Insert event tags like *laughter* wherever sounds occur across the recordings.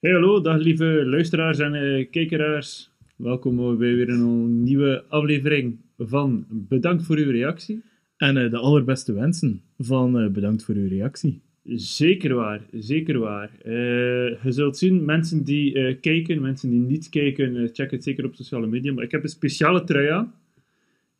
Hey, hallo, dag lieve luisteraars en uh, kijkeraars. Welkom bij weer een nieuwe aflevering van Bedankt voor uw reactie. En uh, de allerbeste wensen van uh, Bedankt voor uw reactie. Zeker waar, zeker waar. je zult zien, mensen die kijken, mensen die niet kijken, check het zeker op sociale media. Maar ik heb een speciale trui aan.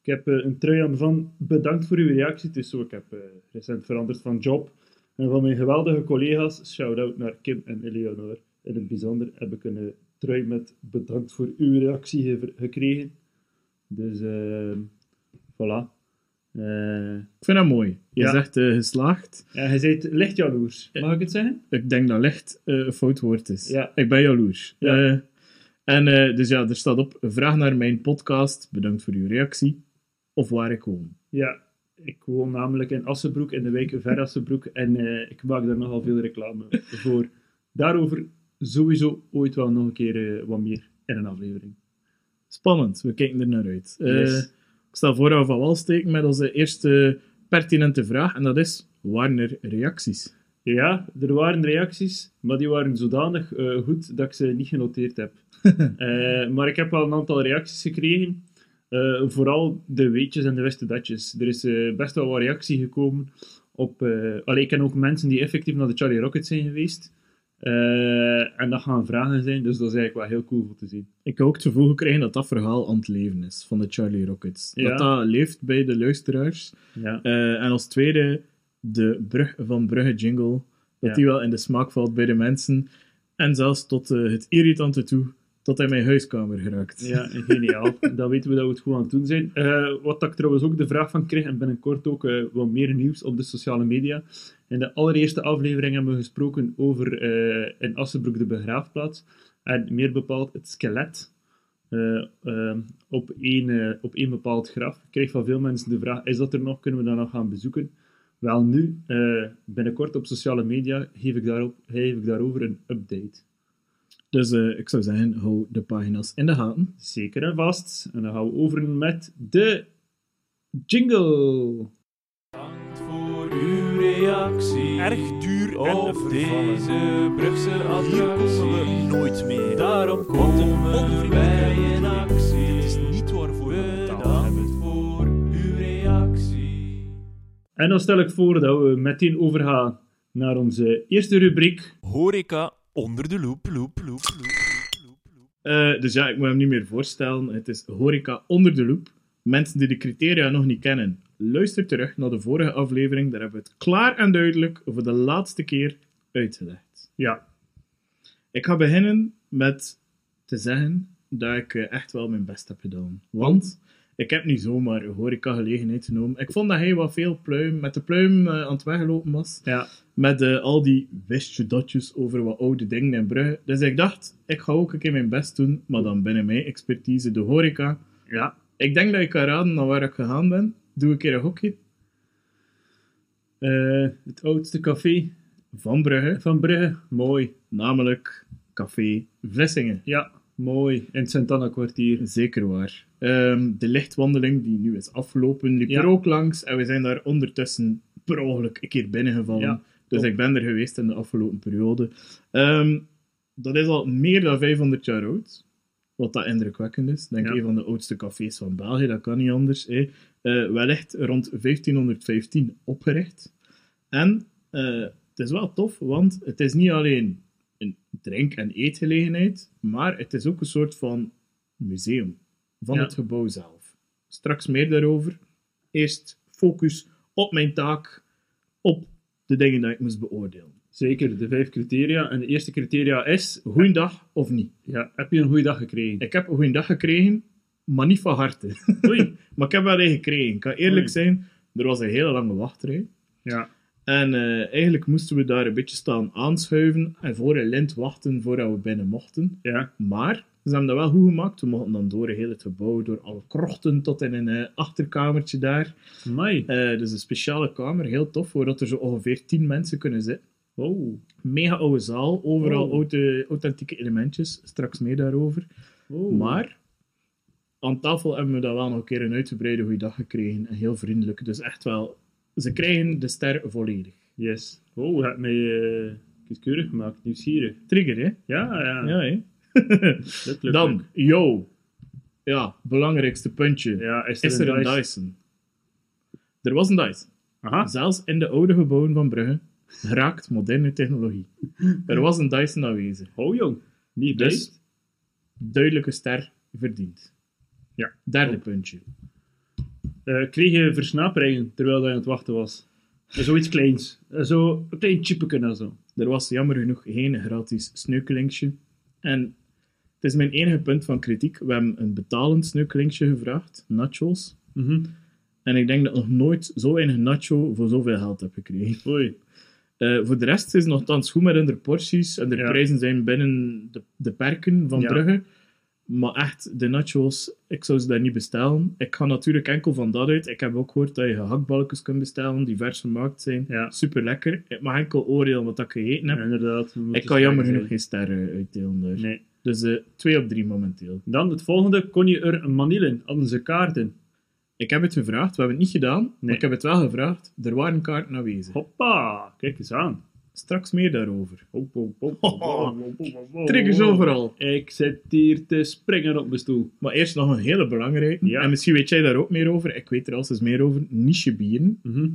Ik heb een trui aan van Bedankt voor uw reactie. Het is zo, ik heb recent veranderd van job. En van mijn geweldige collega's, shout-out naar Kim en Eleonore in het bijzonder heb ik een trui met bedankt voor uw reactie gekregen. Dus uh, voilà. Uh, ik vind dat mooi. Je ja. zegt uh, geslaagd. Ja, je zegt licht jaloers. Mag ik het zeggen? Ik denk dat licht een fout woord is. Ja. Ik ben jaloers. Ja. en dus ja, er staat op, vraag naar mijn podcast, bedankt voor uw reactie, of waar ik woon. Ja, ik woon namelijk in Assenbroek, in de wijk Verassenbroek, en ik maak daar nogal veel reclame voor. Daarover sowieso ooit wel nog een keer uh, wat meer in een aflevering. Spannend, we kijken er naar uit. Uh, Ik stel voor dat we van wal steken met onze eerste pertinente vraag, en dat is, waren er reacties? Ja, er waren reacties, maar die waren zodanig uh, goed dat ik ze niet genoteerd heb. *laughs* maar ik heb wel een aantal reacties gekregen. vooral de weetjes en de weste datjes. Er is best wel wat reactie gekomen op... Allee, ik ken ook mensen die effectief naar de Charlie Rockets zijn geweest. Uh, en dat gaan vragen zijn, dus dat is eigenlijk wel heel cool om te zien. Ik heb ook het gevoel gekregen dat dat verhaal aan het leven is, van de Charlie Rockets. Dat dat leeft bij de luisteraars. Ja. Uh, en als tweede, de brug van Brugge jingle, dat die wel in de smaak valt bij de mensen. En zelfs tot uh, het irritante toe, tot hij mijn huiskamer geraakt. Ja, geniaal. *laughs* dan weten we dat we het goed aan het doen zijn. Wat ik trouwens ook de vraag van kreeg, en binnenkort ook wat meer nieuws op de sociale media. In de allereerste aflevering hebben we gesproken over uh, in Assenbroek de begraafplaats. En meer bepaald het skelet op, één, op één bepaald graf. Ik kreeg van veel mensen de vraag, is dat er nog? Kunnen we dat nog gaan bezoeken? Wel nu, binnenkort op sociale media, geef ik, daarop, geef ik daarover een update. Dus uh, ik zou zeggen, hou de pagina's in de gaten. Zeker en vast. En dan gaan we over met de jingle. Dank voor uw reactie. Erg duur op deze Brugse attractie. Hier komen we nooit meer. Daarom komen we bij een actie. Het is niet waarvoor we betaald hebben. voor uw reactie. En dan stel ik voor dat we meteen overgaan naar onze eerste rubriek. Horeca onder de loep, loep, loep, loep. Uh, dus ja, ik moet hem niet meer voorstellen. Het is horeca onder de loep. Mensen die de criteria nog niet kennen, luister terug naar de vorige aflevering. Daar hebben we het klaar en duidelijk voor de laatste keer uitgelegd. Ja. Ik ga beginnen met te zeggen dat ik eh, echt wel mijn best heb gedaan. Want ik heb niet zomaar een horeca-gelegenheid genomen. Ik vond dat hij wat veel pluim, met de pluim uh, aan het weglopen was. Ja. Met uh, al die wistje dotjes over wat oude dingen in Brugge. Dus ik dacht, ik ga ook een keer mijn best doen, maar dan binnen mijn expertise, de horeca. Ja. Ik denk dat ik kan raden naar waar ik gegaan ben. Doe een keer een hokje. Uh, het oudste café van Brugge. Van Brugge, mooi. Namelijk Café Vlissingen. Ja, mooi. In het Sint-Anna-kwartier. Zeker waar. Um, de lichtwandeling, die nu is afgelopen, liep ja. er ook langs. En we zijn daar ondertussen per ongeluk een keer binnengevallen. Ja, dus ik ben er geweest in de afgelopen periode. Um, dat is al meer dan 500 jaar oud. Wat dat indrukwekkend is. Denk ja. een van de oudste cafés van België, dat kan niet anders. Uh, wellicht rond 1515 opgericht. En uh, het is wel tof, want het is niet alleen een drink- en eetgelegenheid, maar het is ook een soort van museum van ja. het gebouw zelf. Straks meer daarover. Eerst focus op mijn taak, op de dingen die ik moest beoordelen. Zeker, de vijf criteria. En de eerste criteria is... Goeiedag of niet. Ja, heb je een goede dag gekregen? Ik heb een goede dag gekregen, maar niet van harte. Oei. *laughs* maar ik heb wel een gekregen. Ik kan eerlijk Oei. zijn, er was een hele lange wachtrij. Ja. En uh, eigenlijk moesten we daar een beetje staan aanschuiven en voor een lint wachten voordat we binnen mochten. Ja. Maar ze hebben dat wel goed gemaakt. We mochten dan door heel het gebouw, door alle krochten tot in een uh, achterkamertje daar. Mooi. Uh, dus een speciale kamer, heel tof, voordat er zo ongeveer tien mensen kunnen zitten. Mega oude zaal, overal oude, authentieke elementjes, straks meer daarover. Maar aan tafel hebben we dan wel nog een keer een uitgebreide goede dag gekregen en heel vriendelijk. Dus echt wel, ze krijgen de ster volledig. Yes. Oh, heb mij, uh, Kieskeurig gemaakt, nieuwsgierig. Trigger, hè? Ja, ja. Ja, hè? *laughs* Dan, yo. Ja, belangrijkste puntje. Ja, is er, Is er een Dyson? Dyson? Er was een Dyson. Aha. Zelfs in de oude gebouwen van Brugge raakt moderne technologie. Er was een Dyson aanwezig. Oh, jong. Niet Dus, best. duidelijke ster verdiend. Ja. Derde Top. puntje. Eh, kreeg je versnaperingen terwijl hij aan het wachten was? Eh, Zoiets kleins. Eh, Zo een klein chipje en zo. Er was jammer genoeg geen gratis sneukelingje. En het is mijn enige punt van kritiek. We hebben een betalend sneukelingje gevraagd, nachos. Mhm. En ik denk dat ik nog nooit zo weinig nacho voor zoveel geld heb gekregen. Oei. Voor de rest is het nogthans goed met hun porties. En de Ja. prijzen zijn binnen de, de perken van Ja. Brugge. Maar echt, de nachos, ik zou ze daar niet bestellen. Ik ga natuurlijk enkel van dat uit. Ik heb ook gehoord dat je gehaktballetjes kunt bestellen die vers vermaakt zijn. Ja. Super lekker. Ik mag enkel oordelen wat ik gegeten heb. Ja, inderdaad. ik kan jammer genoeg geen sterren uitdelen daar. Nee. Dus eh, twee op drie momenteel. Dan het volgende. Kon je er een manielen? Hadden ze kaarten? Ik heb het gevraagd, we hebben het niet gedaan, maar ik heb het wel gevraagd. Er waren kaarten aanwezig. Hoppa. Kijk eens aan. Straks meer daarover. Triggers overal. Ik zit hier te springen op mijn stoel. Maar eerst nog een hele belangrijke. Ja. En misschien weet jij daar ook meer over. Ik weet er al eens meer over. Niche bieren. Mhm.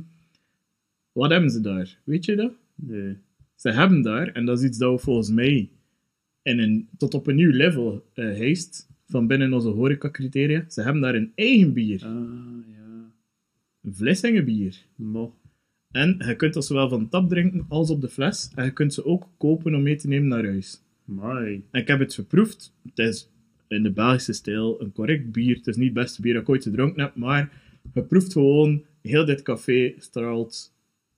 Wat hebben ze daar? Weet je dat? Nee. Ze hebben daar, en dat is iets dat we volgens mij in een, tot op een nieuw level eh heist van binnen onze horecacriteria. Ze hebben daar een eigen bier. Ah, ja. Een Vlissingenbier. Mo. En je kunt dat zowel van tap drinken als op de fles. En je kunt ze ook kopen om mee te nemen naar huis. En ik heb het geproefd. Het is in de Belgische stijl een correct bier. Het is niet het beste bier dat ik ooit gedronken heb, maar je proeft gewoon, heel dit café straalt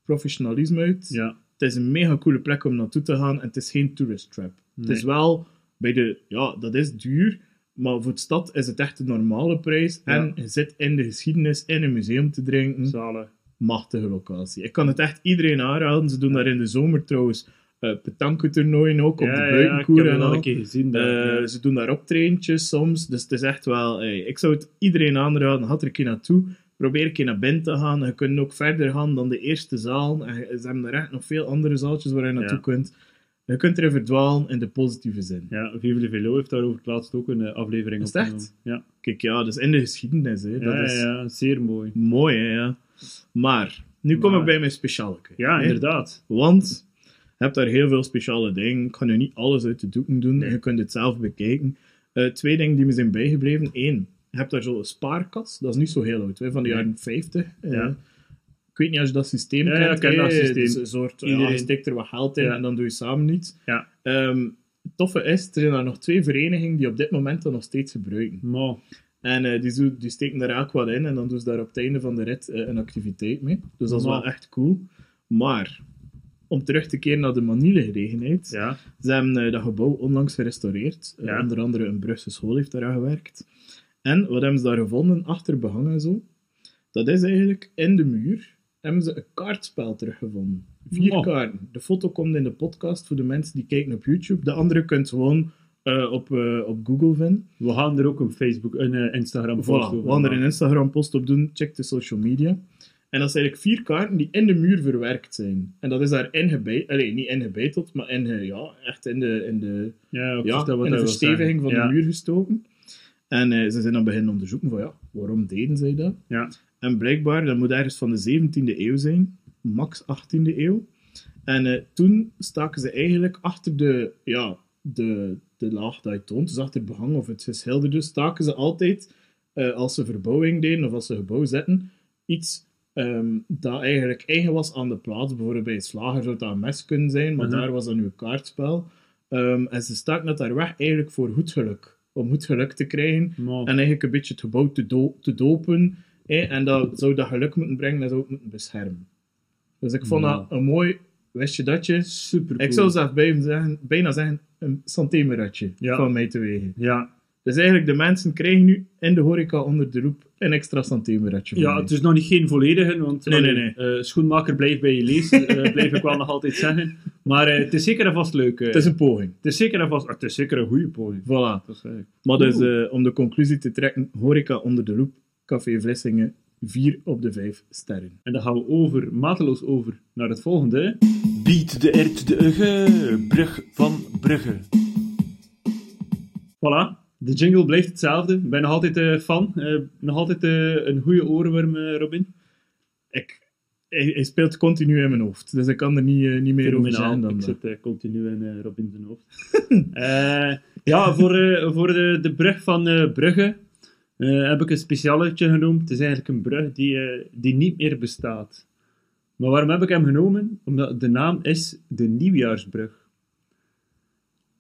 professionalisme uit. Ja. Het is een mega coole plek om naartoe te gaan en het is geen tourist trap. Het Nee. is wel, bij de, ja, dat is duur, maar voor de stad is het echt een normale prijs. Ja. En je zit in de geschiedenis in een museum te drinken Zalig. Machtige locatie. Ik kan het echt iedereen aanraden. Ze doen daar in de zomer trouwens uh, petanque-toernooien ook, op ja, de ja, ik buitenkoer en het al een keer gezien. dat, Eh, ja. Ze doen daar optreintjes soms, dus het is echt wel... ey, ik zou het iedereen aanraden, ga er een keer naartoe. Probeer een keer naar binnen te gaan. Je kunt ook verder gaan dan de eerste zaal. En ze hebben er echt nog veel andere zaaltjes waar je naartoe Ja. kunt. Je kunt erin verdwalen in de positieve zin. Ja, Vive Velo heeft daarover het laatst ook een eh, aflevering Is het echt? Ja, Kijk, ja, dat is in de geschiedenis. Hè. Dat ja, is ja, zeer mooi. mooi, hè, ja. Maar, nu kom Maar- ik bij mijn specialeke. Ja, hè. inderdaad. Want je hebt daar heel veel speciale dingen. Ik ga nu niet alles uit de doeken doen. Nee. Je kunt het zelf bekijken. Eh, twee dingen die me zijn bijgebleven. Eén, je hebt daar zo'n spaarkas. Dat is niet zo heel oud, hè, van de Nee. jaren 50. Eh, Ja. Ik weet niet als je dat systeem Ja, ja, kent. ik ken dat systeem. Het is een soort, Iedereen- steekt er wat geld in Ja. en dan doe je samen iets. Ja. Ehm, het toffe is, er zijn er nog twee verenigingen die op dit moment dat nog steeds gebruiken. En eh, die, zo- die steken daar elk wat in en dan doen ze daar op het einde van de rit eh, een activiteit mee. Dus dat is wel echt cool. Maar, om terug te keren naar de maniele-gelegenheid. ja. Ze hebben eh, dat gebouw onlangs gerestaureerd. Ja. onder andere een Brugse school heeft daaraan gewerkt. En wat hebben ze daar gevonden, achter behang en zo? Dat is eigenlijk in de muur hebben ze een kaartspel teruggevonden. Vier Oh. kaarten. De foto komt in de podcast voor de mensen die kijken op YouTube. De andere kunt gewoon eh, op, eh, op Google vinden. We gaan er ook een Facebook, een eh, Instagram post Voilà, we gaan er een. Instagram post op doen. Check de social media. En dat zijn eigenlijk vier kaarten die in de muur verwerkt zijn. En dat is daar ingebeiteld, nee, niet ingebeiteld, maar in, ja, echt in de, in de, Ja, in de versteviging van de muur gestoken. En ze zijn dan beginnen onderzoeken van ja, waarom deden zij dat? Ja. En blijkbaar, dat moet ergens van de 17e eeuw zijn, max 18e eeuw. En eh, toen staken ze eigenlijk achter de, ja, de, de laag dat je toont, dus achter het behang of het geschilderde, staken ze altijd, eh, als ze verbouwing deden of als ze gebouw zetten, iets ehm, dat eigenlijk eigen was aan de plaats. Bijvoorbeeld bij een slager zou dat een mes kunnen zijn, maar Mhm. daar was dat nu een kaartspel. Ehm, en ze staken dat daar weg eigenlijk voor goed geluk. Om goed geluk te krijgen. En eigenlijk een beetje het gebouw te, do- te dopen. En dat zou dat geluk moeten brengen en zou het moeten beschermen. Dus ik vond dat een mooi wist je datje. super Ik zou bijna zeggen, bijna zeggen een Ja. van mij te wegen. Ja, Dus eigenlijk, de mensen krijgen nu in de horeca onder de roep een extra van ja, mij. het is nog niet geen volledige, want Nee, nee, allee, eh, schoenmaker blijft bij je lees, eh, *laughs* blijf ik wel nog altijd zeggen. Maar eh, het is zeker en vast leuk. eh. Het is een poging. het is zeker en vast, het is zeker een goede poging. Voilà. Dat is, eh, Maar dus, eh, om de conclusie te trekken, horeca onder de loep, Café Vlissingen, 4 op de 5 sterren. En dan gaan we over, mateloos over, naar het volgende. Bied de ert de ugge, brug van Brugge. Voilà, de jingle blijft hetzelfde. Ik ben nog altijd eh, fan. Eh, nog altijd eh, een goede oorworm, Robin. Ik, hij, hij speelt continu in mijn hoofd, dus ik kan er niet, niet meer over zeggen dan Ik zit continu in Robin zijn hoofd. *laughs* Ja, voor, voor de, de brug van Brugge eh, heb ik een specialetje genoemd. Het is eigenlijk een brug die, eh, die niet meer bestaat. Maar waarom heb ik hem genomen? Omdat de naam is de Nieuwjaarsbrug.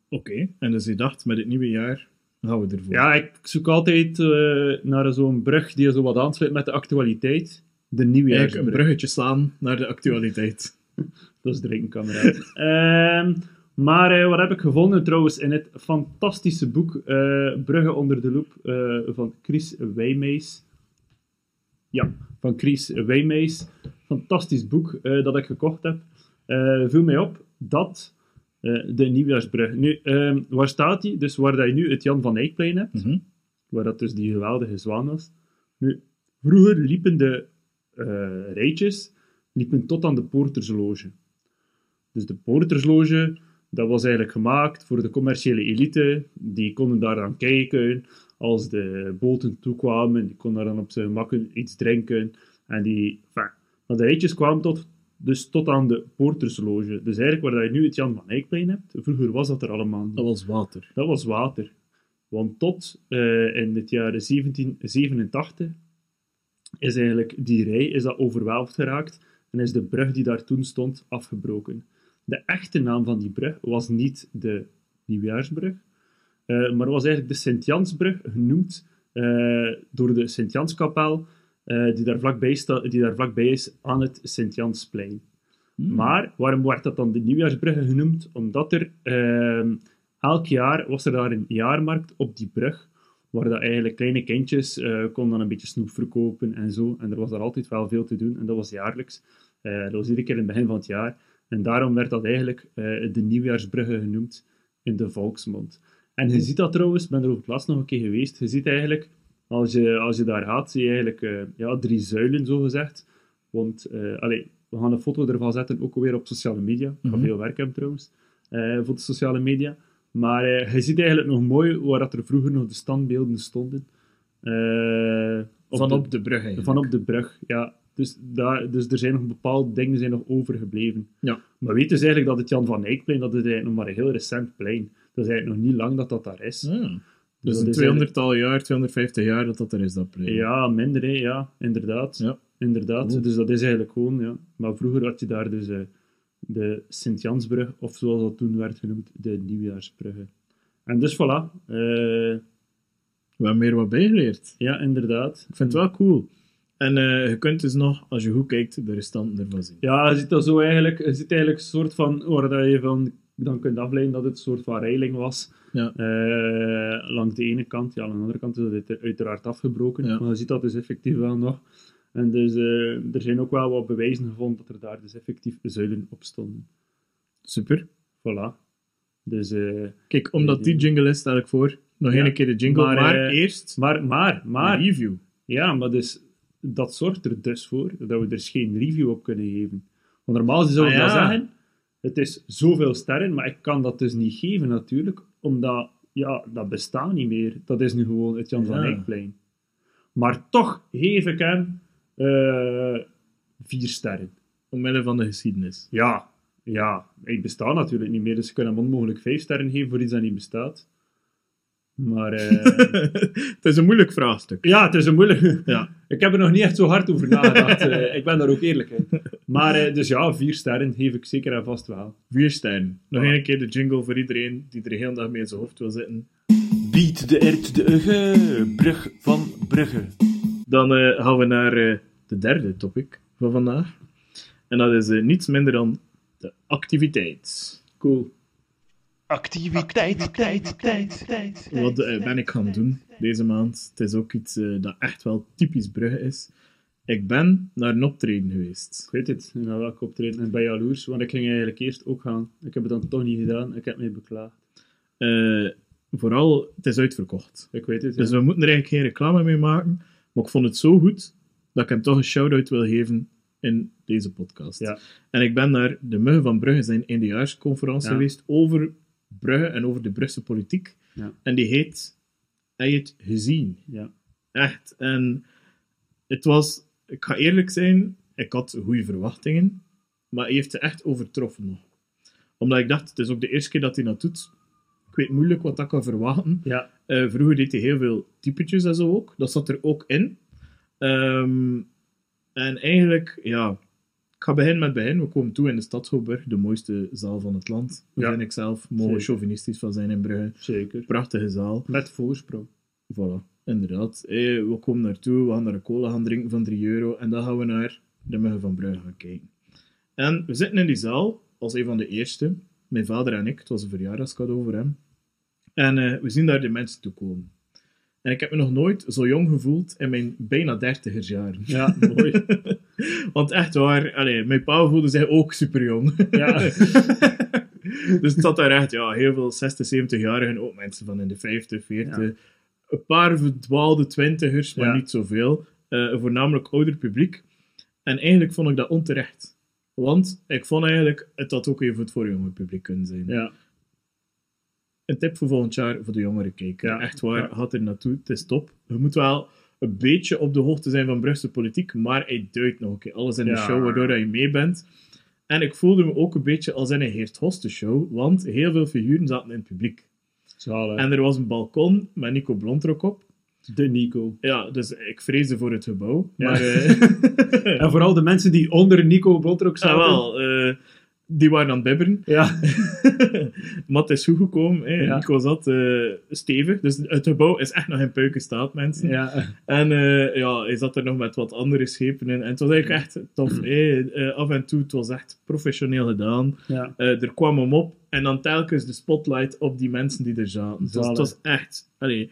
Oké, en dus je dacht, met het nieuwe jaar gaan we ervoor. Ja, ik zoek altijd eh, naar zo'n brug die zo wat aansluit met de actualiteit. De Eigenlijk Nieuwjaarsbrug. een bruggetje slaan naar de actualiteit. *laughs* Dat is drinken, kameraad. Ehm, maar eh, wat heb ik gevonden trouwens in het fantastische boek eh Brugge onder de loep eh, van Chris Wijmeis. Ja, van Chris Wijmeis. Fantastisch boek dat ik gekocht heb. Viel mij op dat de Nieuwjaarsbrug... Nu, ehm, waar staat die? Dus waar dat je nu het Jan van Eyckplein hebt, Mhm. waar dat dus die geweldige zwaan was. Nu, vroeger liepen de rijtjes liepen tot aan de Poortersloge. Dus de Poortersloge, dat was eigenlijk gemaakt voor de commerciële elite. Die konden daar aan kijken als de boten toekwamen. Die konden daar dan op zijn gemak iets drinken. En die, enfin, maar de rijtjes kwamen tot, dus tot aan de Poortersloge. Dus eigenlijk waar je nu het Jan van Eyckplein hebt, vroeger was dat er allemaal niet. Dat was water. Dat was water. Want tot eh, in het jaar 1787 is eigenlijk die rij is dat overweldigd geraakt en is de brug die daar toen stond afgebroken. De echte naam van die brug was niet de Nieuwjaarsbrug, eh, maar was eigenlijk de Sint-Jansbrug, genoemd eh, door de Sint-Janskapel, eh, die, daar vlakbij sta- die daar vlakbij is aan het Sint-Jansplein. Maar waarom wordt dat dan de Nieuwjaarsbrug genoemd? Omdat er ehm, elk jaar was er daar een jaarmarkt op die brug, waar dat eigenlijk kleine kindjes konden dan een beetje snoep verkopen en zo. En er was daar altijd wel veel te doen, en dat was jaarlijks. Dat was iedere keer in het begin van het jaar. En daarom werd dat eigenlijk eh, de Nieuwjaarsbrugge genoemd in de volksmond. En je ziet dat trouwens, ik ben er ook het laatst nog een keer geweest, je ziet eigenlijk, als je, als je daar gaat, zie je eigenlijk eh, ja, drie zuilen, zo gezegd. Want, eh allee, we gaan een foto ervan zetten, ook weer op sociale media. Ik ga Mhm. veel werk hebben trouwens, voor de sociale media. Maar je ziet eigenlijk nog mooi waar dat er vroeger nog de standbeelden stonden. Op Van de- op de brug eigenlijk. van op de brug, ja. Dus, daar, dus er zijn nog bepaalde dingen zijn nog overgebleven. Ja. Maar weet dus eigenlijk dat het Jan van Eyckplein, dat is eigenlijk nog maar een heel recent plein. Dat is eigenlijk nog niet lang dat dat daar is. Ah, dus dat een is 200-tal jaar, 250 jaar dat dat er is, dat plein. Ja, minder, hè. ja, inderdaad. Ja. Inderdaad, Cool. dus dat is eigenlijk gewoon, ja. Maar vroeger had je daar dus eh, de Sint-Jansbrug, of zoals dat toen werd genoemd, de Nieuwjaarsbrugge. En dus voilà, eh, We hebben meer wat bijgeleerd. ja, inderdaad. Ik vind het wel cool. En eh, je kunt dus nog, als je goed kijkt, de restanten ervan zien. Ja, je ziet dat zo eigenlijk, je ziet eigenlijk een soort van, waar dat je van dan kunt afleiden dat het een soort van reiling was. Ja. Eh, langs de ene kant, ja, aan de andere kant is het uiteraard afgebroken. Ja. Maar je ziet dat dus effectief wel nog. En dus eh, er zijn ook wel wat bewijzen gevonden dat er daar dus effectief zuilen op stonden. Super. Voilà. Dus, Kijk, omdat die jingle is, stel ik voor, nog Ja. een keer de jingle, Maar, maar, eerst maar, maar, een maar, review. ja, maar dus, dat zorgt er dus voor dat we er dus geen review op kunnen geven. Want normaal zou ik Ah, dat zeggen, het is zoveel sterren, maar ik kan dat dus niet geven natuurlijk, omdat, ja, dat bestaat niet meer. Dat is nu gewoon het Jan van. Eyckplein. Maar toch geef ik hem eh, vier sterren. Omwille van de geschiedenis. Ja, ja, ik besta natuurlijk niet meer, dus ik kan hem onmogelijk vijf sterren geven voor iets dat niet bestaat. Maar eh, *laughs* het is een moeilijk vraagstuk. ja, het is een moeilijke... Ja. Ik heb er nog niet echt zo hard over nagedacht. eh, ik ben daar ook eerlijk in. Maar eh, dus ja, vier sterren geef ik zeker en vast wel. Vier sterren. Nog een keer de jingle voor iedereen die er de hele dag mee in zijn hoofd wil zitten. Bied de ert de ugge, brug van Brugge. Dan eh, gaan we naar eh, de derde topic van vandaag. En dat is niets minder dan de activiteit. Cool. Activiteit, tijd, tijd, tijd. Wat eh, ben ik gaan doen deze maand? Het is ook iets eh, dat echt wel typisch Brugge is. Ik ben naar een optreden geweest. Ik weet het, naar welke optreden. En bij jaloers, want ik ging eigenlijk eerst ook gaan. Ik heb het dan toch niet gedaan. Ik heb me beklaagd. Eh, vooral, het is uitverkocht. Ik weet het, Dus we moeten er eigenlijk geen reclame mee maken. Maar ik vond het zo goed dat ik hem toch een shout-out wil geven in deze podcast. Ja. En ik ben naar de Muggen van Brugge zijn eindejaarsconferentie Ja. geweest over Brugge en over de Brusselse politiek. Ja. En die heet Heb je het gezien? Ja. Echt. En het was, ik ga eerlijk zijn, ik had goede verwachtingen, maar hij heeft ze echt overtroffen nog. Omdat ik dacht, het is ook de eerste keer dat hij dat doet. Ik weet moeilijk wat ik kan verwachten. Ja. Eh, vroeger deed hij heel veel typetjes en zo ook. Dat zat er ook in. Ehm, en eigenlijk, ja, ik ga beginnen met begin. We komen toe in de Stadshouwburg, de mooiste zaal van het land. Ja. Vind ik zelf. Mogen chauvinistisch van zijn in Brugge. Zeker. Prachtige zaal. Met voorsprong. Voilà, inderdaad. Eh, we komen naartoe, we gaan naar een cola gaan drinken van 3 euro en dan gaan we naar de Muggen van Brugge gaan kijken. En we zitten in die zaal als een van de eerste, mijn vader en ik, het was een verjaardagscadeau voor hem. En eh, we zien daar de mensen toe komen. En ik heb me nog nooit zo jong gevoeld in mijn bijna dertigersjaren. Ja, mooi. *laughs* Want echt waar, mijn pa voelde zich ook super jong. Ja. *laughs* dus het zat daar echt, ja, heel veel 60, 70-jarigen, ook mensen van in de 50, 40. Ja. Een paar verdwaalde twintigers, maar Ja. niet zoveel. Een voornamelijk ouder publiek. En eigenlijk vond ik dat onterecht. Want ik vond eigenlijk, het had ook even voor jonge publiek kunnen zijn. Ja. Een tip voor volgend jaar voor de jongere kijker. Ja. Echt waar, gaat er naartoe, het is top. Je moet wel een beetje op de hoogte zijn van Brusselse politiek, maar hij duidt nog een keer alles in de Ja. show, waardoor je mee bent. En ik voelde me ook een beetje als in een Heert Hoste show, want heel veel figuren zaten in het publiek. Zalig. En er was een balkon met Nico Blontrok op. De Nico. Ja, dus ik vreesde voor het gebouw. Ja. Maar, eh, *laughs* En vooral de mensen die onder Nico Blontrok *laughs* ah, zaten. wel, eh, die waren aan het bibberen. Ja. *laughs* maar het is goed gekomen. Hè. Ja. Nico zat eh, stevig. Dus het gebouw is echt nog in puikenstaat, mensen. ja. En eh, ja, hij zat er nog met wat andere schepen in. En het was eigenlijk echt tof. *clears throat* hè. Eh, af en toe, het was echt professioneel gedaan. Ja. Er kwam hem op. En dan telkens de spotlight op die mensen die er zaten. Dus het was echt... Allee,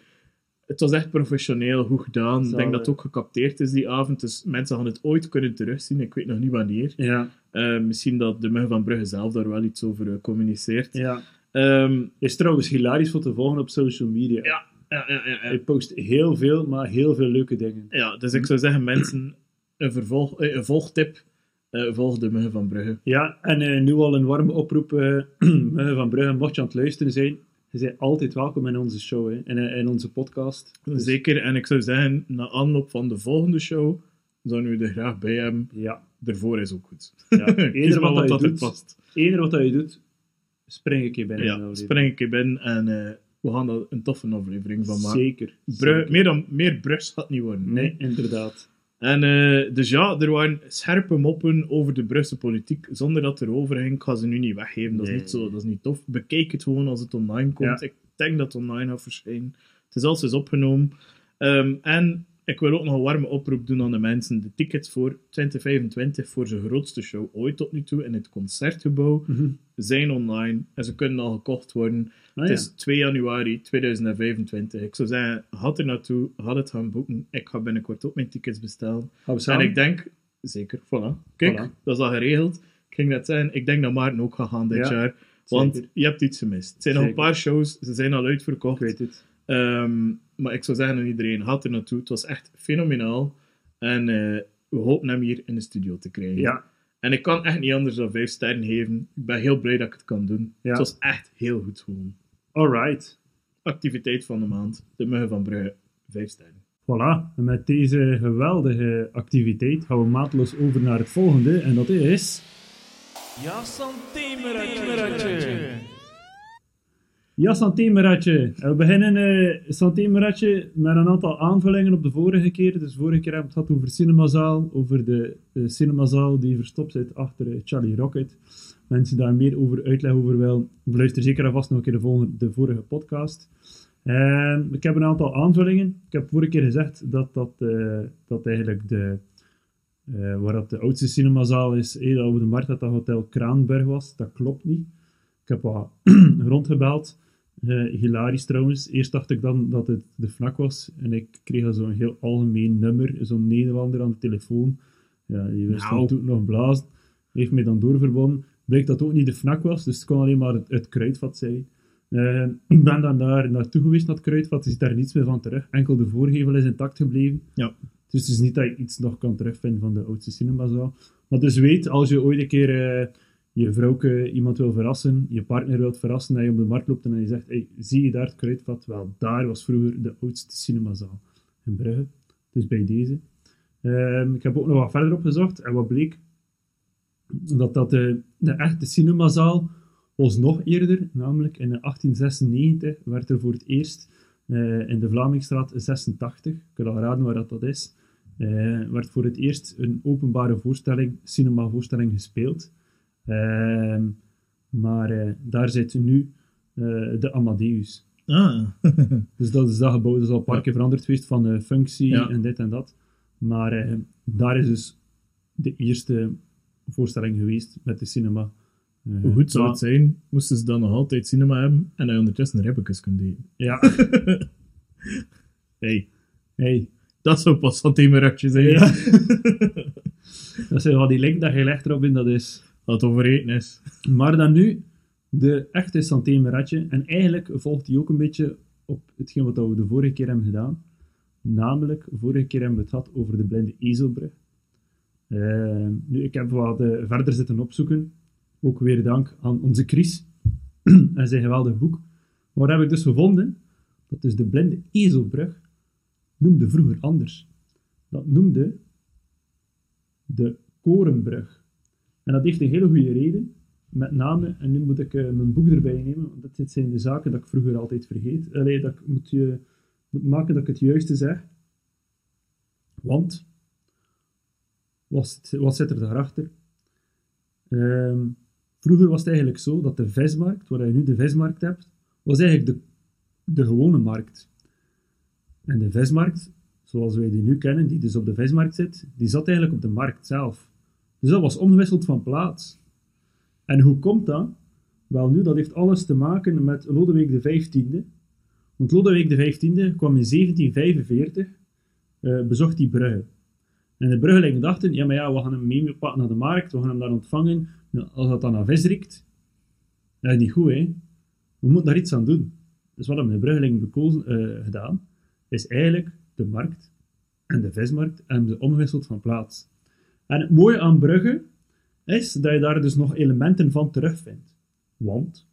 het was echt professioneel, goed gedaan. Ik denk dat het ook gecapteerd is die avond. Dus mensen gaan het ooit kunnen terugzien. Ik weet nog niet wanneer. Ja. Eh, misschien dat de Muggen van Brugge zelf daar wel iets over eh, communiceert. ja. Ehm, Is trouwens hilarisch voor te volgen op social media. ja, ja, ja, ja, Hij post heel veel, maar heel veel leuke dingen. ja, dus ik zou zeggen, mensen, een, vervolg, eh, een volgtip. eh, volg de Muggen van Brugge. Ja, en eh, nu al een warme oproep eh, *clears throat* van Brugge, mocht je aan het luisteren zijn, je bent altijd welkom in onze show, hè, in, in onze podcast. Dus, Zeker, en ik zou zeggen, na aanloop van de volgende show, zouden we er graag bij hebben. Ja, Ervoor is ook goed. ja. *laughs* Eender wat, wat dat je er past. eender wat dat je doet, spring een keer binnen. Ja, spring ik binnen en eh, we gaan er een toffe aflevering van maken. Zeker. Meer, dan, meer Brugs gaat niet worden. Nee, inderdaad. En eh, dus ja, er waren scherpe moppen over de Brusselse politiek, zonder dat er over ging. Ik ga ze nu niet weggeven, dat is, niet zo, dat is niet tof. Bekijk het gewoon als het online komt. Ja. Ik denk dat het online gaat verschijnen. Het is al eens opgenomen. Ehm, en ik wil ook nog een warme oproep doen aan de mensen. De tickets voor 2025, voor zijn grootste show ooit tot nu toe, in het Concertgebouw, Mhm. zijn online. En ze kunnen al gekocht worden. Ah, Het ja. is 2 januari 2025. Ik zou zeggen, had er naartoe, had het gaan boeken. Ik ga binnenkort ook mijn tickets bestellen. En ik denk, zeker, voilà. Kijk, Voilà. dat is al geregeld. Ik ging net zeggen, ik denk dat Maarten ook gaat gaan dit Ja, jaar. Want zeker. je hebt iets gemist. Het zijn nog een Zeker. paar shows, ze zijn al uitverkocht. Ik weet het. Ehm, maar ik zou zeggen aan iedereen, had er naartoe. Het was echt fenomenaal. En eh, we hopen hem hier in de studio te krijgen. Ja, En ik kan echt niet anders dan vijf sterren geven. Ik ben heel blij dat ik het kan doen. Ja. Het was echt heel goed gewoon. alright. Activiteit van de maand. De Muggen van Brugge. Vijf sterren. Voilà, en met deze geweldige activiteit gaan we maatloos over naar het volgende, en dat is... Ja. Ja, Santé-Meratje. En We beginnen eh Santé-Meratje met een aantal aanvullingen op de vorige keer. Dus vorige keer hebben we het gehad over Cinemazaal, over de eh, Cinemazaal die verstopt zit achter eh, Charlie Rocket. Mensen daar meer over uitleg over willen, beluister zeker alvast nog een keer de, de vorige podcast. Ik heb een aantal aanvullingen. Ik heb vorige keer gezegd dat dat, eh, dat eigenlijk de, waar dat de oudste cinemazaal is, eh, dat op de markt dat dat Hotel Kraanberg was. Dat klopt niet. Ik heb wat *clears throat* rondgebeld. Eh, hilarisch trouwens. Eerst dacht ik dan dat het de FNAC was. En ik kreeg zo'n heel algemeen nummer. Zo'n Nederlander aan de telefoon. Ja, die wist Nou. toen nog blazen. Heeft mij dan doorverbonden. Bleek dat het ook niet de FNAC was. Dus het kon alleen maar het, het kruidvat zijn. Eh, ik ben dan daar naartoe geweest, naar het kruidvat. Er zit daar niets meer van terug. Enkel de voorgevel is intact gebleven. Ja. Dus het is niet dat je iets nog kan terugvinden van de oudste cinemazaal. Maar dus weet, als je ooit een keer eh, je vrouwke iemand wil verrassen, je partner wilt verrassen, en je op de markt loopt en je zegt, hey, zie je daar het kruidvat? Wel, daar was vroeger de oudste cinemazaal in Brugge. Dus bij deze. Ehm, ik heb ook nog wat verder opgezocht en wat bleek? Dat dat de, de echte cinemazaal was nog eerder, namelijk in 1896 werd er voor het eerst eh, in de Vlamingstraat 86, ik kan al raden waar dat, dat is, eh, werd voor het eerst een openbare voorstelling, cinemavoorstelling gespeeld. Ehm, maar eh, daar zit nu de Amadeus. Ah. *laughs* dus dat is dat gebouw, dat is al een paar keer veranderd geweest van de functie Ja. en dit en dat. Maar daar is dus de eerste voorstelling geweest met de cinema. Eh, Hoe goed zou het zijn, moesten ze dan nog altijd cinema hebben en hij ondertussen ribbekes kunt eten. Ja, *laughs* Hey, hey. dat zou pas van themeratje zijn. Ja. *laughs* dat zijn wel die link dat je legt erop in, dat is... Wat het over is. *laughs* Maar dan nu, de echte Santé Meratje. En eigenlijk volgt die ook een beetje op hetgeen wat we de vorige keer hebben gedaan. Namelijk, vorige keer hebben we het gehad over de blinde ezelbrug. Eh, nu, ik heb wat eh, verder zitten opzoeken. Ook weer dank aan onze Chris *clears throat* en zijn geweldig boek. Maar heb ik dus gevonden dat dus de blinde ezelbrug noemde vroeger anders. Dat noemde de Korenbrug. En dat heeft een hele goede reden. Met name, en nu moet ik eh, mijn boek erbij nemen, want dit zijn de zaken dat ik vroeger altijd vergeet. Allee, dat ik moet, je, moet maken dat ik het juiste zeg. Want, wat, zit- er daarachter? Ehm, vroeger was het eigenlijk zo dat de vismarkt, waar je nu de vismarkt hebt, was eigenlijk de, de gewone markt. En de vismarkt, zoals wij die nu kennen, die dus op de vismarkt zit, die zat eigenlijk op de markt zelf. Dus dat was omgewisseld van plaats. En hoe komt dat? Wel nu, dat heeft alles te maken met Lodewijk XV. Want Lodewijk XV kwam in 1745, eh, bezocht die Brugge. En de Bruggelingen dachten, ja maar ja, we gaan hem meepakken naar de markt, we gaan hem daar ontvangen. Nou, als dat dan naar vis riekt, dat is niet goed hè. We moeten daar iets aan doen. Dus wat hebben de Bruggelingen eh, gedaan, is eigenlijk de markt en de vismarkt hebben ze omgewisseld van plaats. En het mooie aan Brugge is dat je daar dus nog elementen van terugvindt. Want,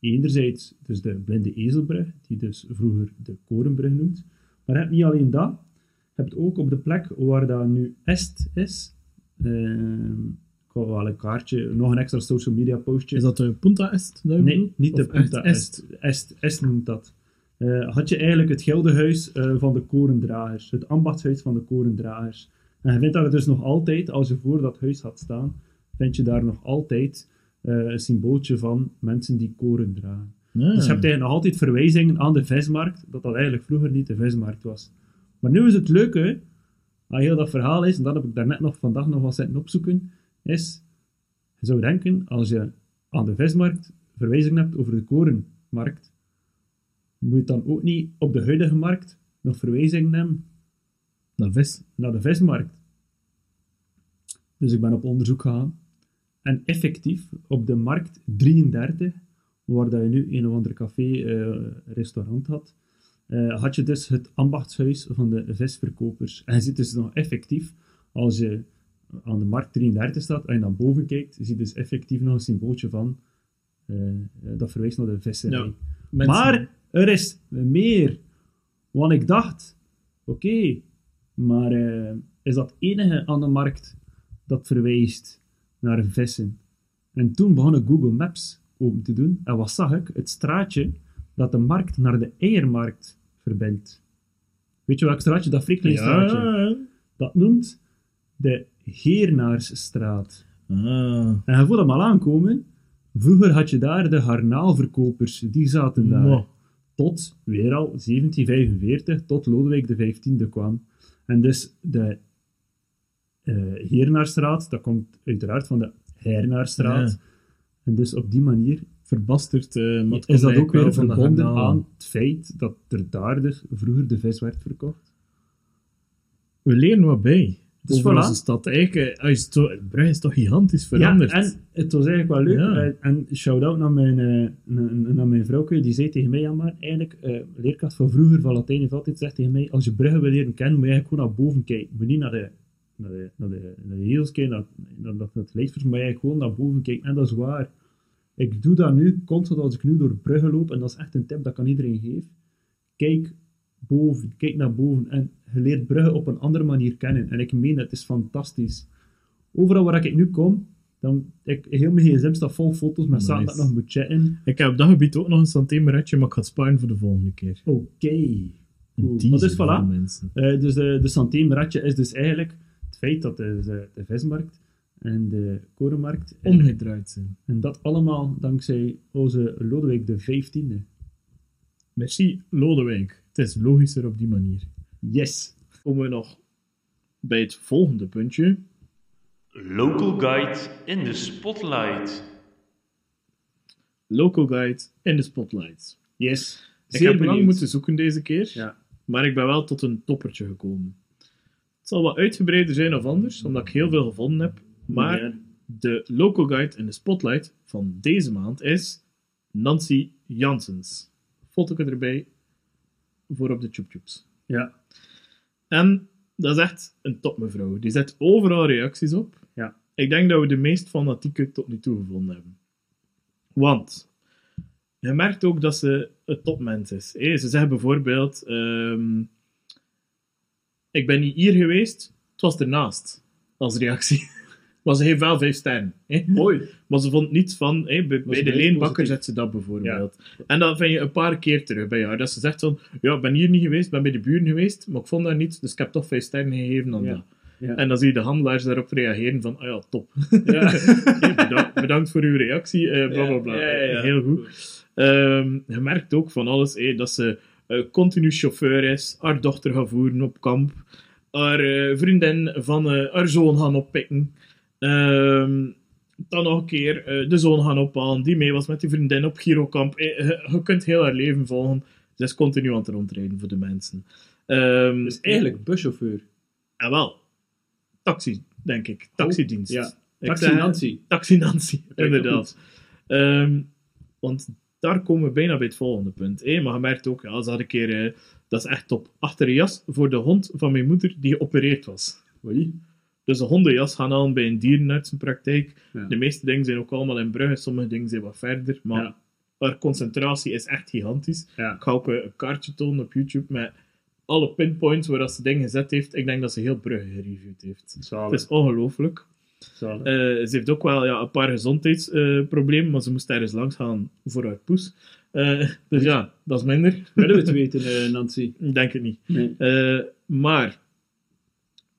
enerzijds dus de blinde ezelbrug, die dus vroeger de korenbrug noemt, maar je hebt niet alleen dat, je hebt ook op de plek waar dat nu Est is, ehm, ik wel een kaartje, nog een extra social media postje. Is dat de Punta Est? Nee, niet de Of Punta Est? Est. Est, Est noemt dat. Eh, had je eigenlijk het gildehuis eh, van de korendragers, het ambachtshuis van de korendragers. En je vindt daar dus nog altijd, als je voor dat huis gaat staan, vind je daar nog altijd eh, een symbooltje van mensen die koren dragen. Dus je hebt eigenlijk nog altijd verwijzingen aan de vismarkt, dat dat eigenlijk vroeger niet de vismarkt was. Maar nu is het leuke, aan heel dat verhaal is, en dat heb ik daarnet nog vandaag nog wat zitten opzoeken, is, je zou denken, als je aan de vismarkt verwijzingen hebt over de korenmarkt, moet je dan ook niet op de huidige markt nog verwijzingen hebben Naar vis. naar de vismarkt. Dus ik ben op onderzoek gegaan. En effectief, op de markt 33, waar dat je nu een of ander café, eh, restaurant had, eh, had je dus het ambachtshuis van de visverkopers. En je ziet dus nog effectief, als je aan de markt 33 staat, en je naar boven kijkt, je ziet dus effectief nog een symbooltje van, eh, dat verwijst naar de visserij. Ja. Maar er is meer. Want ik dacht, oké, maar is dat enige aan de markt dat verwijst naar vissen? En toen begon ik Google Maps open te doen. En wat zag ik? Het straatje dat de markt naar de eiermarkt verbindt. Weet je welk straatje? Dat Frikkelingstraatje. Ja. Dat noemt de Geernaarsstraat. Ah. En je voelt hem al aankomen. Vroeger had je daar de garnaalverkopers, die zaten daar. Tot, weer al, 1745, tot Lodewijk XV kwam. En dus de eh Heernaarstraat, dat komt uiteraard van de Hernaarstraat. Ja. En dus op die manier Verbasterd. eh, maar is dat ook weer verbonden aan het feit dat er daar dus vroeger de vis werd verkocht. We leren wat bij. Dus Over voilà. onze stad. Eigenlijk, eh, is to, Brugge is toch gigantisch veranderd. Ja, en het was eigenlijk wel leuk. Ja. En shout-out naar mijn, eh, naar, mijn vrouwke, die zei tegen mij, ja maar eigenlijk, leerkracht van vroeger van Latijn heeft altijd gezegd tegen mij, als je Brugge wil leren kennen, moet je eigenlijk gewoon naar boven kijken. Moet niet naar de naar de, naar de, naar de naar, naar, het licht voor mij gewoon naar boven kijken. En dat is waar. Ik doe dat nu constant als ik nu door bruggen loop, en dat is echt een tip dat ik aan iedereen geef. Kijk boven, kijk naar boven en je leert bruggen op een andere manier kennen. En ik meen, het is fantastisch. Overal waar ik nu kom, dan, ik, heel mijn gsm staat vol foto's met zaken dat ik nog moet chatten. Ik heb op dat gebied ook nog een santemeretje, maar ik ga het sparen voor de volgende keer. Oké. Cool. Die Maar dus voilà. Eh, dus de, de Santéemratje is dus eigenlijk het feit dat de, de, vismarkt en de korenmarkt... en- Omgedraaid zijn. En dat allemaal dankzij onze Lodewijk de 15e. Merci, Lodewijk. Het is logischer op die manier. Yes. Komen we nog bij het volgende puntje. Local guide in de spotlight. Local Guide in de spotlight. Yes. Ik Zeer heb lang moeten zoeken deze keer, Ja. maar ik ben wel tot een toppertje gekomen. Het zal wat uitgebreider zijn of anders, omdat ik heel veel gevonden heb. Maar Ja. de local guide in de spotlight van deze maand is Nancy Janssens. Foto erbij voor op de tjoeptjoeps. Ja. En dat is echt een topmevrouw. Die zet overal reacties op. Ja. Ik denk dat we de meest fanatieke tot nu toe gevonden hebben. Want je merkt ook dat ze een topmens is. Ze zegt bijvoorbeeld: ehm, Ik ben niet hier geweest, het was ernaast. Als reactie. *laughs* Maar ze heeft wel vijf sterren. hè. Mooi. Maar ze vond niets van, hè, bij, bij de leenbakker zet ze dat bijvoorbeeld. En dat vind je een paar keer terug bij haar. Dat ze zegt van, ja, ik ben hier niet geweest, ik ben bij de buren geweest, maar ik vond dat niet, dus ik heb toch vijf sterren gegeven aan Ja. dat. Ja. En dan zie je de handelaars daarop reageren van, ah ja, top. Hey, *laughs* bedankt, bedankt voor uw reactie, eh bla bla. Heel goed. Ehm, je merkt ook van alles, dat ze continu chauffeur is, haar dochter gaat voeren op kamp, haar eh, vriendin van eh, haar zoon gaan oppikken. Ehm, dan nog een keer eh, de zoon gaan ophalen, die mee was met die vriendin op Girokamp. Eh, je, je kunt heel haar leven volgen. Ze is continu aan het rondrijden voor de mensen. Ehm, Dus eigenlijk buschauffeur. ja, wel. Taxi, denk ik. Taxidienst. ja. Ik Taxi Nancy. Taxi Nancy, inderdaad. Ehm, want daar komen we bijna bij het volgende punt. hè. Maar je merkt ook, ja, ze had een keer, eh, dat is echt top, achter een jas voor de hond van mijn moeder die geopereerd was. Oei. Dus de hondenjas gaan halen bij een dierenartsenpraktijk. Ja. De meeste dingen zijn ook allemaal in Brugge, sommige dingen zijn wat verder. Maar Ja. haar concentratie is echt gigantisch. Ja. Ik ga ook eh, een kaartje tonen op YouTube met alle pinpoints waar dat ze dingen gezet heeft. Ik denk dat ze heel Brugge gereviewd heeft. Zalig. Het is ongelooflijk. Eh, ze heeft ook wel ja, een paar gezondheidsproblemen, maar ze moest ergens langs gaan voor haar poes. Eh, dus ja, dat is minder. Willen we het weten, eh, Nancy? Ik denk het niet. Nee. Maar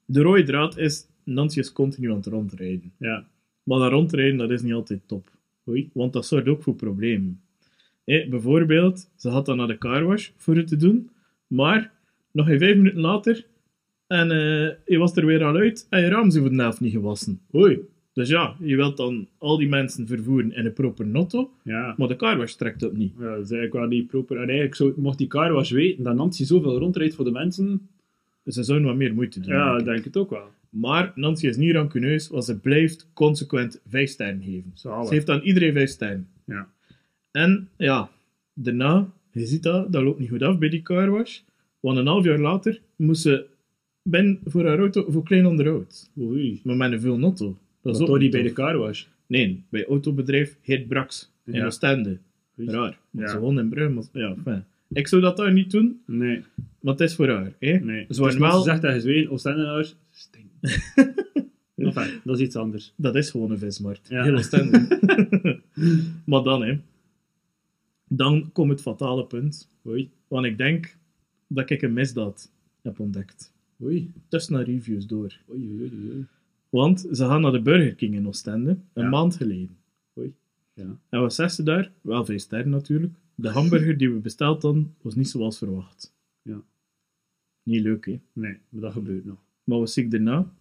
de rode draad is, Nancy is continu aan het rondrijden. Ja. Maar dat rondrijden, dat is niet altijd top. Oei. Want dat zorgt ook voor problemen. Eh, bijvoorbeeld, ze had dan naar de carwash voor het te doen, maar nog geen vijf minuten later en eh, je was er weer al uit en je raam is voor de helft niet gewassen. Oei. Dus ja, je wilt dan al die mensen vervoeren in een proper notto, Ja. maar de carwash trekt dat niet. Ja, dat is eigenlijk wel niet proper. En eigenlijk zou, mocht die car was weten dat Nancy zoveel rondrijdt voor de mensen. Dus ze zouden wat meer moeite doen. Ja, denk ik ik. denk het ook wel. Maar Nancy is niet rancuneus, want ze blijft consequent vijf sterren geven. Zalig. Ze heeft aan iedereen vijf sterren. Ja. En ja, daarna, je ziet dat, dat loopt niet goed af bij die carwash. Want een half jaar later moest ze ben voor haar auto voor klein onderhoud. Oei. Maar met een veel notto. Dat is toch niet bij de car was. Nee, bij autobedrijf Heet Brax. In Ja. Oostende. Oei. Raar. Want Ja. ze woont in Brugge. maar- Ja, fijn. Ik zou dat daar niet doen, Nee, maar het is voor haar. Hè? nee. Ze Dus wel... zegt dat je Zweden Oostendenaars stinkt. *laughs* enfin, dat is iets anders. Dat is gewoon een vismarkt. Ja. Heel Oostende. *laughs* maar dan, hè. Dan komt het fatale punt. Oei. Want ik denk dat ik een misdaad heb ontdekt. Oei. Tussen naar reviews door. Oei, oei, oei, oei. Want ze gaan naar de Burger King in Oostende, een Ja. maand geleden. Oei. Ja. En wat zegt ze daar? Wel vijf sterren natuurlijk. De hamburger die we besteld hadden, was niet zoals verwacht. Ja. Niet leuk, hè? Nee, maar dat gebeurt nog. Maar wat zie ik daarna?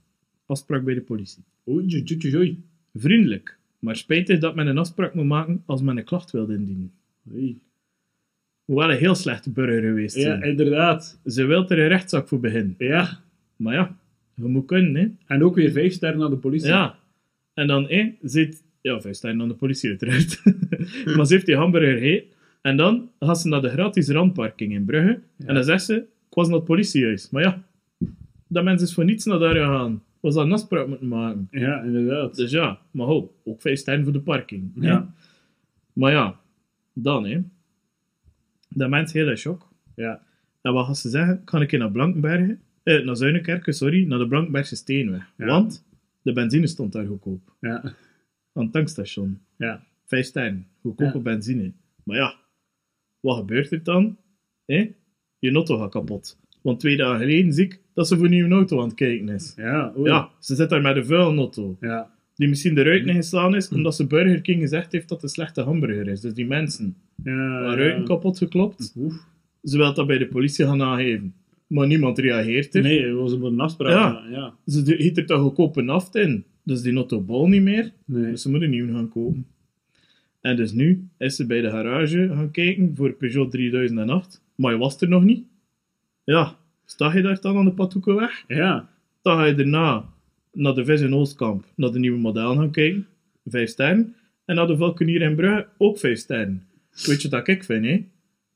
Afspraak bij de politie. Oei, oei, oei, oei. Vriendelijk, maar spijtig dat men een afspraak moet maken als men een klacht wil indienen. Oei. Wel een heel slechte burger geweest Ja, zijn. inderdaad. Ze wil er een rechtszaak voor beginnen. Ja. Maar ja, je moet kunnen, hè? En ook weer vijf sterren aan de politie. Ja. En dan, hé, zit... Ja, vijf sterren aan de politie uiteraard. *laughs* maar ze heeft die hamburger gegeten. En dan gaat ze naar de gratis randparking in Brugge. En dan zegt ze, ik was naar het politiehuis. Maar ja, dat mens is voor niets naar daar gegaan. was dat een afspraak moeten maken. Ja, inderdaad. Dus ja, maar ho, ook vijf sterren voor de parking. hè. Ja. Maar ja, dan hè. Dat mens heel in shock. Ja. En wat gaan ze zeggen? Kan ik naar Blankenbergen? Eh, naar Zuinekerken, sorry, naar de Blankenbergse Steenweg. Ja. Want de benzine stond daar goedkoop. Ja. Aan het tankstation. Ja. Vijf sterren. Goedkope Ja. benzine. Maar ja, wat gebeurt er dan? hè? Je auto gaat kapot. Want twee dagen geleden zie ik dat ze voor een nieuwe auto aan het kijken is. Ja, oei. Ja, ze zit daar met een vuile auto. Ja. Die misschien eruit geslaan is, omdat ze Burger King gezegd heeft dat het een slechte hamburger is. Dus die mensen Ja, ruiten kapot geklopt. Oef. Ze wil dat bij de politie gaan nageven. Maar niemand reageert er. Nee, het was een afspraak. Ja. Ze de- giet er toch goedkope naft in. Dus die auto bal niet meer. Nee. Dus ze moeten een nieuwe gaan kopen. En dus nu is ze bij de garage gaan kijken voor Peugeot 3008. Maar je was er nog niet. Ja, sta je daar dan aan de Patoekenweg? Ja. Dan ga je daarna naar de Vis in Oostkamp, naar de nieuwe model gaan kijken. Vijf sterren. En naar de Valkenier in Brugge ook vijf sterren. Weet je wat ik vind, hè?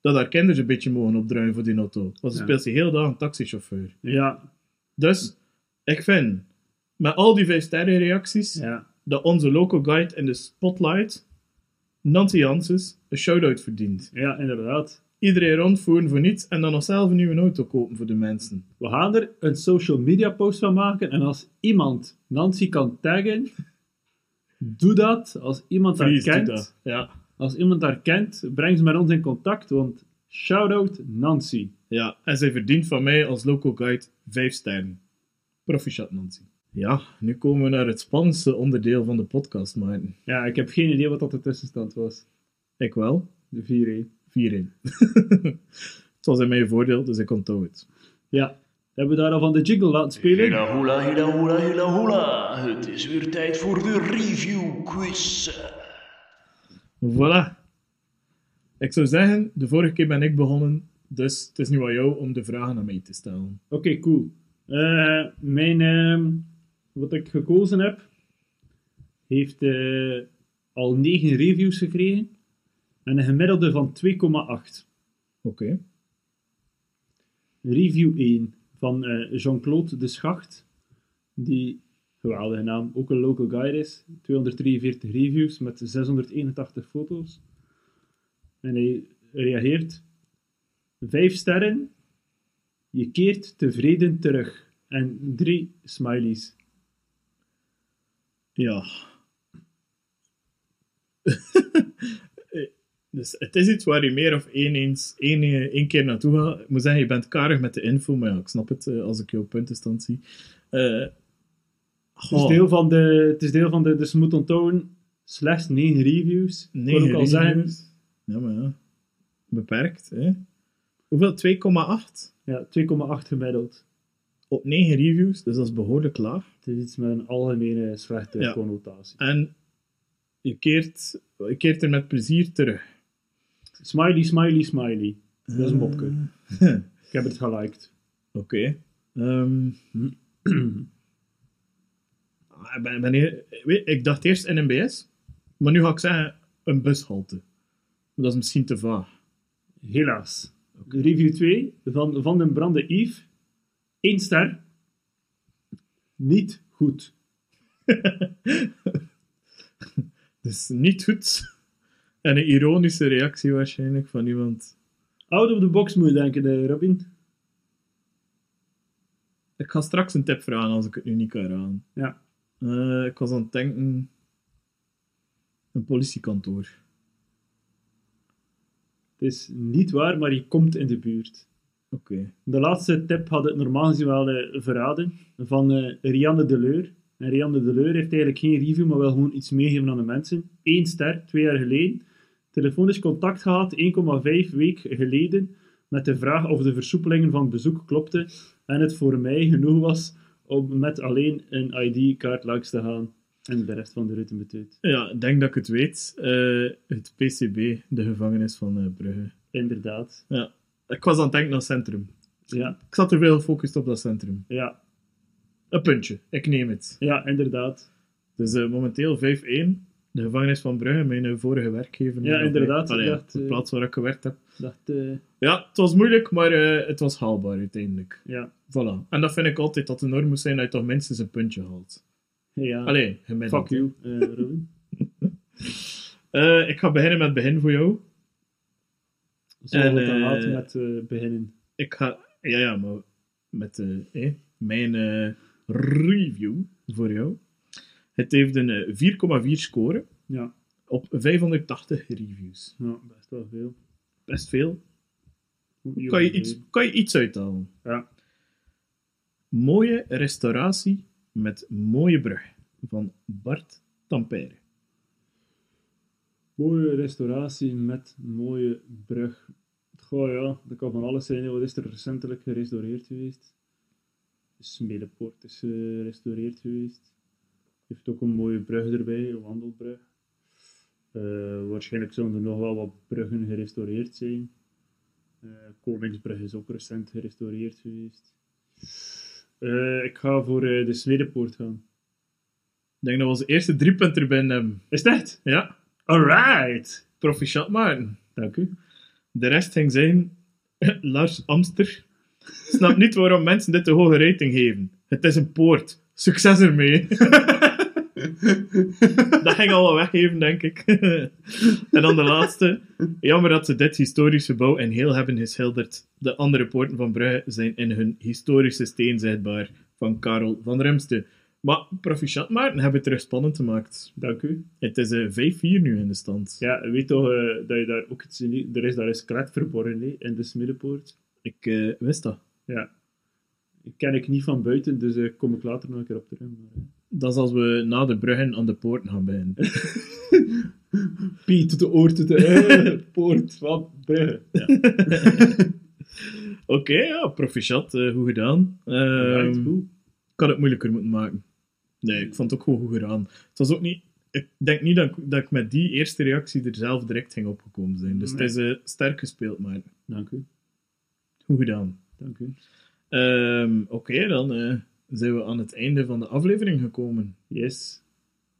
Dat daar kinderen een beetje mogen opdruien voor die auto. Want ze Ja. speelt zich heel dag een taxichauffeur. Ja. Dus, ik vind, met al die vijf sterren reacties, Ja. dat onze local guide in de spotlight, Nancy Janssens, een shout-out verdient. Ja, inderdaad. Iedereen rondvoeren voor niets en dan nog zelf een nieuwe auto kopen voor de mensen. We gaan er een social media post van maken. En als iemand Nancy kan taggen, doe dat. Als iemand haar Please, kent, dat. Ja. als iemand haar kent, breng ze met ons in contact. Want shout-out Nancy. ja, en zij verdient van mij als local guide vijf sterren. Proficiat, Nancy. Ja, nu komen we naar het spannendste onderdeel van de podcast, maar Ja, ik heb geen idee wat dat de tussenstand was. ik wel. De 4-1. 4-1. *laughs* het was in mijn voordeel, dus ik onthoud het. Ja. Hebben we daar al van de jingle laten spelen? Hula hula hula hula hula hula. Het is weer tijd voor de review quiz. Voilà. Ik zou zeggen, de vorige keer ben ik begonnen, dus het is nu aan jou om de vragen aan mij te stellen. Oké, cool. Eh, mijn, ehm, wat ik gekozen heb, heeft eh, al 9 reviews gekregen en een gemiddelde van 2,8. Oké. Review 1 van eh, Jean-Claude de Schacht, die, geweldige naam, ook een local guide is. 243 reviews met 681 foto's. En hij reageert: 5 sterren, je keert tevreden terug. En drie smileys. Ja. *laughs* dus het is iets waar je meer of één, eens, één, eh, één keer naartoe gaat. Ik moet zeggen, je bent karig met de info, maar ja, ik snap het eh, als ik jouw puntenstand zie. Eh, Het is deel van de, het is deel van de, dus moet onthouden, slechts 9 reviews. Ik negen al zeggen, reviews. Ja, maar ja. Beperkt, hè. Hoeveel? 2,8 ja, 2,8 gemiddeld. op 9 reviews, dus dat is behoorlijk laag. Het is iets met een algemene slechte Ja. connotatie. En je keert, je keert er met plezier terug. Smiley, smiley, smiley. Dat is een mopke. Eh, *laughs* Ik heb het geliked. Oké. Ehm, *clears throat* ah, ik ben, ben hier- weet, ik dacht eerst NMBS, maar nu ga ik zeggen een bushalte. Maar dat is misschien te vaag. Helaas. Review 2 van Van den Brande Yves. 1 ster. Niet goed. *laughs* Dus niet goed. En een ironische reactie waarschijnlijk van iemand. Out of the box moet je denken, eh, Robin. Ik ga straks een tip vragen als ik het nu niet kan raden. Ja. Eh, ik was aan het denken... Een politiekantoor. Het is niet waar, maar je komt in de buurt. Oké. De laatste tip had het normaal gezien wel eh, verraden. Van eh, Rianne Deleur. En Rianne Deleur heeft eigenlijk geen review, maar wel gewoon iets meegeven aan de mensen. Eén ster, twee jaar geleden. Telefonisch contact gehad, 1,5 week geleden. Met de vraag of de versoepelingen van bezoek klopten. En het voor mij genoeg was om met alleen een ID-kaart langs te gaan. En de rest van de route betuigt. Ja, ik denk dat ik het weet. Eh, het PCB, de gevangenis van eh, Brugge. Inderdaad. Ja. Ik was aan het denken aan het centrum. Ja, Ik zat te veel gefocust op dat centrum. ja, Een puntje, ik neem het. ja inderdaad. Dus eh, momenteel 5-1. De gevangenis van Brugge, mijn vorige werkgever. Ja, inderdaad, allee, de eh, plaats waar ik gewerkt heb. Eh, Ja, het was moeilijk, maar eh, het was haalbaar uiteindelijk. ja. Voilà. En dat vind ik altijd dat de norm moet zijn dat je toch minstens een puntje haalt. ja. Allee, gemiddeld. Fuck you, Robin. *laughs* Eh, ik ga beginnen met het begin voor jou. Zullen we dan laten met beginnen? Ik ga, ja, ja, maar met eh, eh, mijn review voor jou. Het heeft een eh, 4,4 score Ja. op 580 reviews. ja, best wel veel. Best veel. Kan je iets, kan je iets uithalen? Ja. Mooie restauratie met mooie brug van Bart Tampere. Mooie restauratie met mooie brug. Goh ja, dat kan van alles zijn. Wat is er recentelijk gerestaureerd geweest? De Smedepoort is eh, gerestaureerd geweest. Heeft ook een mooie brug erbij, een wandelbrug. Eh, waarschijnlijk zullen er nog wel wat bruggen gerestaureerd zijn. Eh, Koningsbrug is ook recent gerestaureerd geweest. Eh, ik ga voor de Smedepoort gaan. Ik denk dat we onze eerste drie punten erbij hebben. Is echt? Ja, Alright! proficiat Maarten. Dank u. De rest ging zijn *clears throat* Lars Amster. Snap niet waarom mensen dit de hoge rating geven. Het is een poort. Succes ermee. *laughs* *laughs* dat ging al wel weggeven, denk ik. *laughs* en dan de laatste. Jammer dat ze dit historische gebouw in heel hebben geschilderd. De andere poorten van Brugge zijn in hun historische steen zichtbaar. Van Karel van Remste. Maar proficiat Maarten hebben het terug spannend gemaakt. Dank u. Het is eh, 5-4 nu in de stand. Ja, weet toch eh, dat je daar ook iets in... Er is daar een skelet verborgen hè, in de Smiddenpoort. Ik eh, wist dat. Ja. Ik ken ik niet van buiten, dus kom ik later nog een keer op terug. Maar. Dat is als we na de bruggen aan de poorten gaan beginnen. *laughs* Piet, de oor, tot de eh, poort van Brugge. Ja. *laughs* Oké, ja, proficiat, goed gedaan. Goed. ik had het moeilijker moeten maken. Nee, ik vond het ook gewoon goed gedaan. Het was ook niet... Ik denk niet dat ik, dat ik met die eerste reactie er zelf direct ging opgekomen zijn. Dus Nee. het is eh, sterk gespeeld, maar Dank u. goed gedaan. Dank u. Ehm, Oké, dan zijn we aan het einde van de aflevering gekomen. Yes.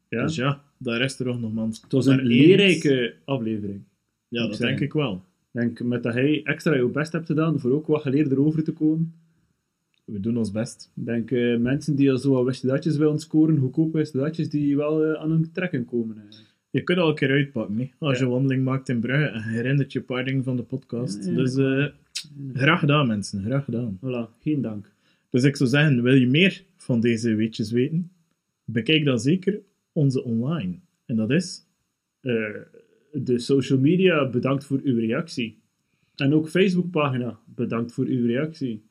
Ja. Dus ja, daar is er nog nog mans. het was een leerrijke aflevering. Ja, dat denk ik wel. Ik denk met dat hij extra je best hebt gedaan voor ook wat geleerd erover te komen. We doen ons best. Ik denk eh, mensen die al zo wat wist datjes willen scoren, goedkope wist datjes, die wel eh, aan hun trekken komen. eh. Je kunt al een keer uitpakken, hè? als Ja. je wandeling maakt in Brugge en je herinnert je een paar dingen van de podcast. Ja, ja, dus graag gedaan, mensen. Graag gedaan. Voilà, geen dank. Dus ik zou zeggen, wil je meer van deze weetjes weten? Bekijk dan zeker onze online. En dat is... Eh, de social media, bedankt voor uw reactie. En ook Facebookpagina, bedankt voor uw reactie.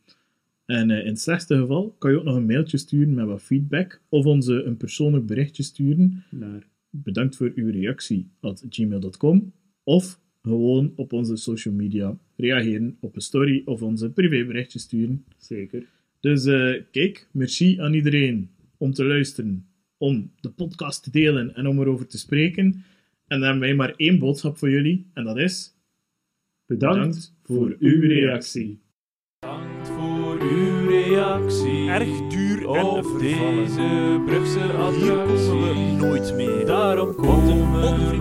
En eh, in het slechtste geval kan je ook nog een mailtje sturen met wat feedback of onze een persoonlijk berichtje sturen. Naar Bedankt voor uw reactie at gmail.com of gewoon op onze social media reageren op een story of onze privéberichtje sturen. zeker. Dus eh, kijk, merci aan iedereen om te luisteren, om de podcast te delen en om erover te spreken. En dan hebben wij maar één boodschap voor jullie, en dat is... Bedankt, Bedankt voor uw reactie. Bedankt voor uw reactie. Erg duur vervallen. deze Brugse Hier komen attractie. we nooit meer. Daarom komen we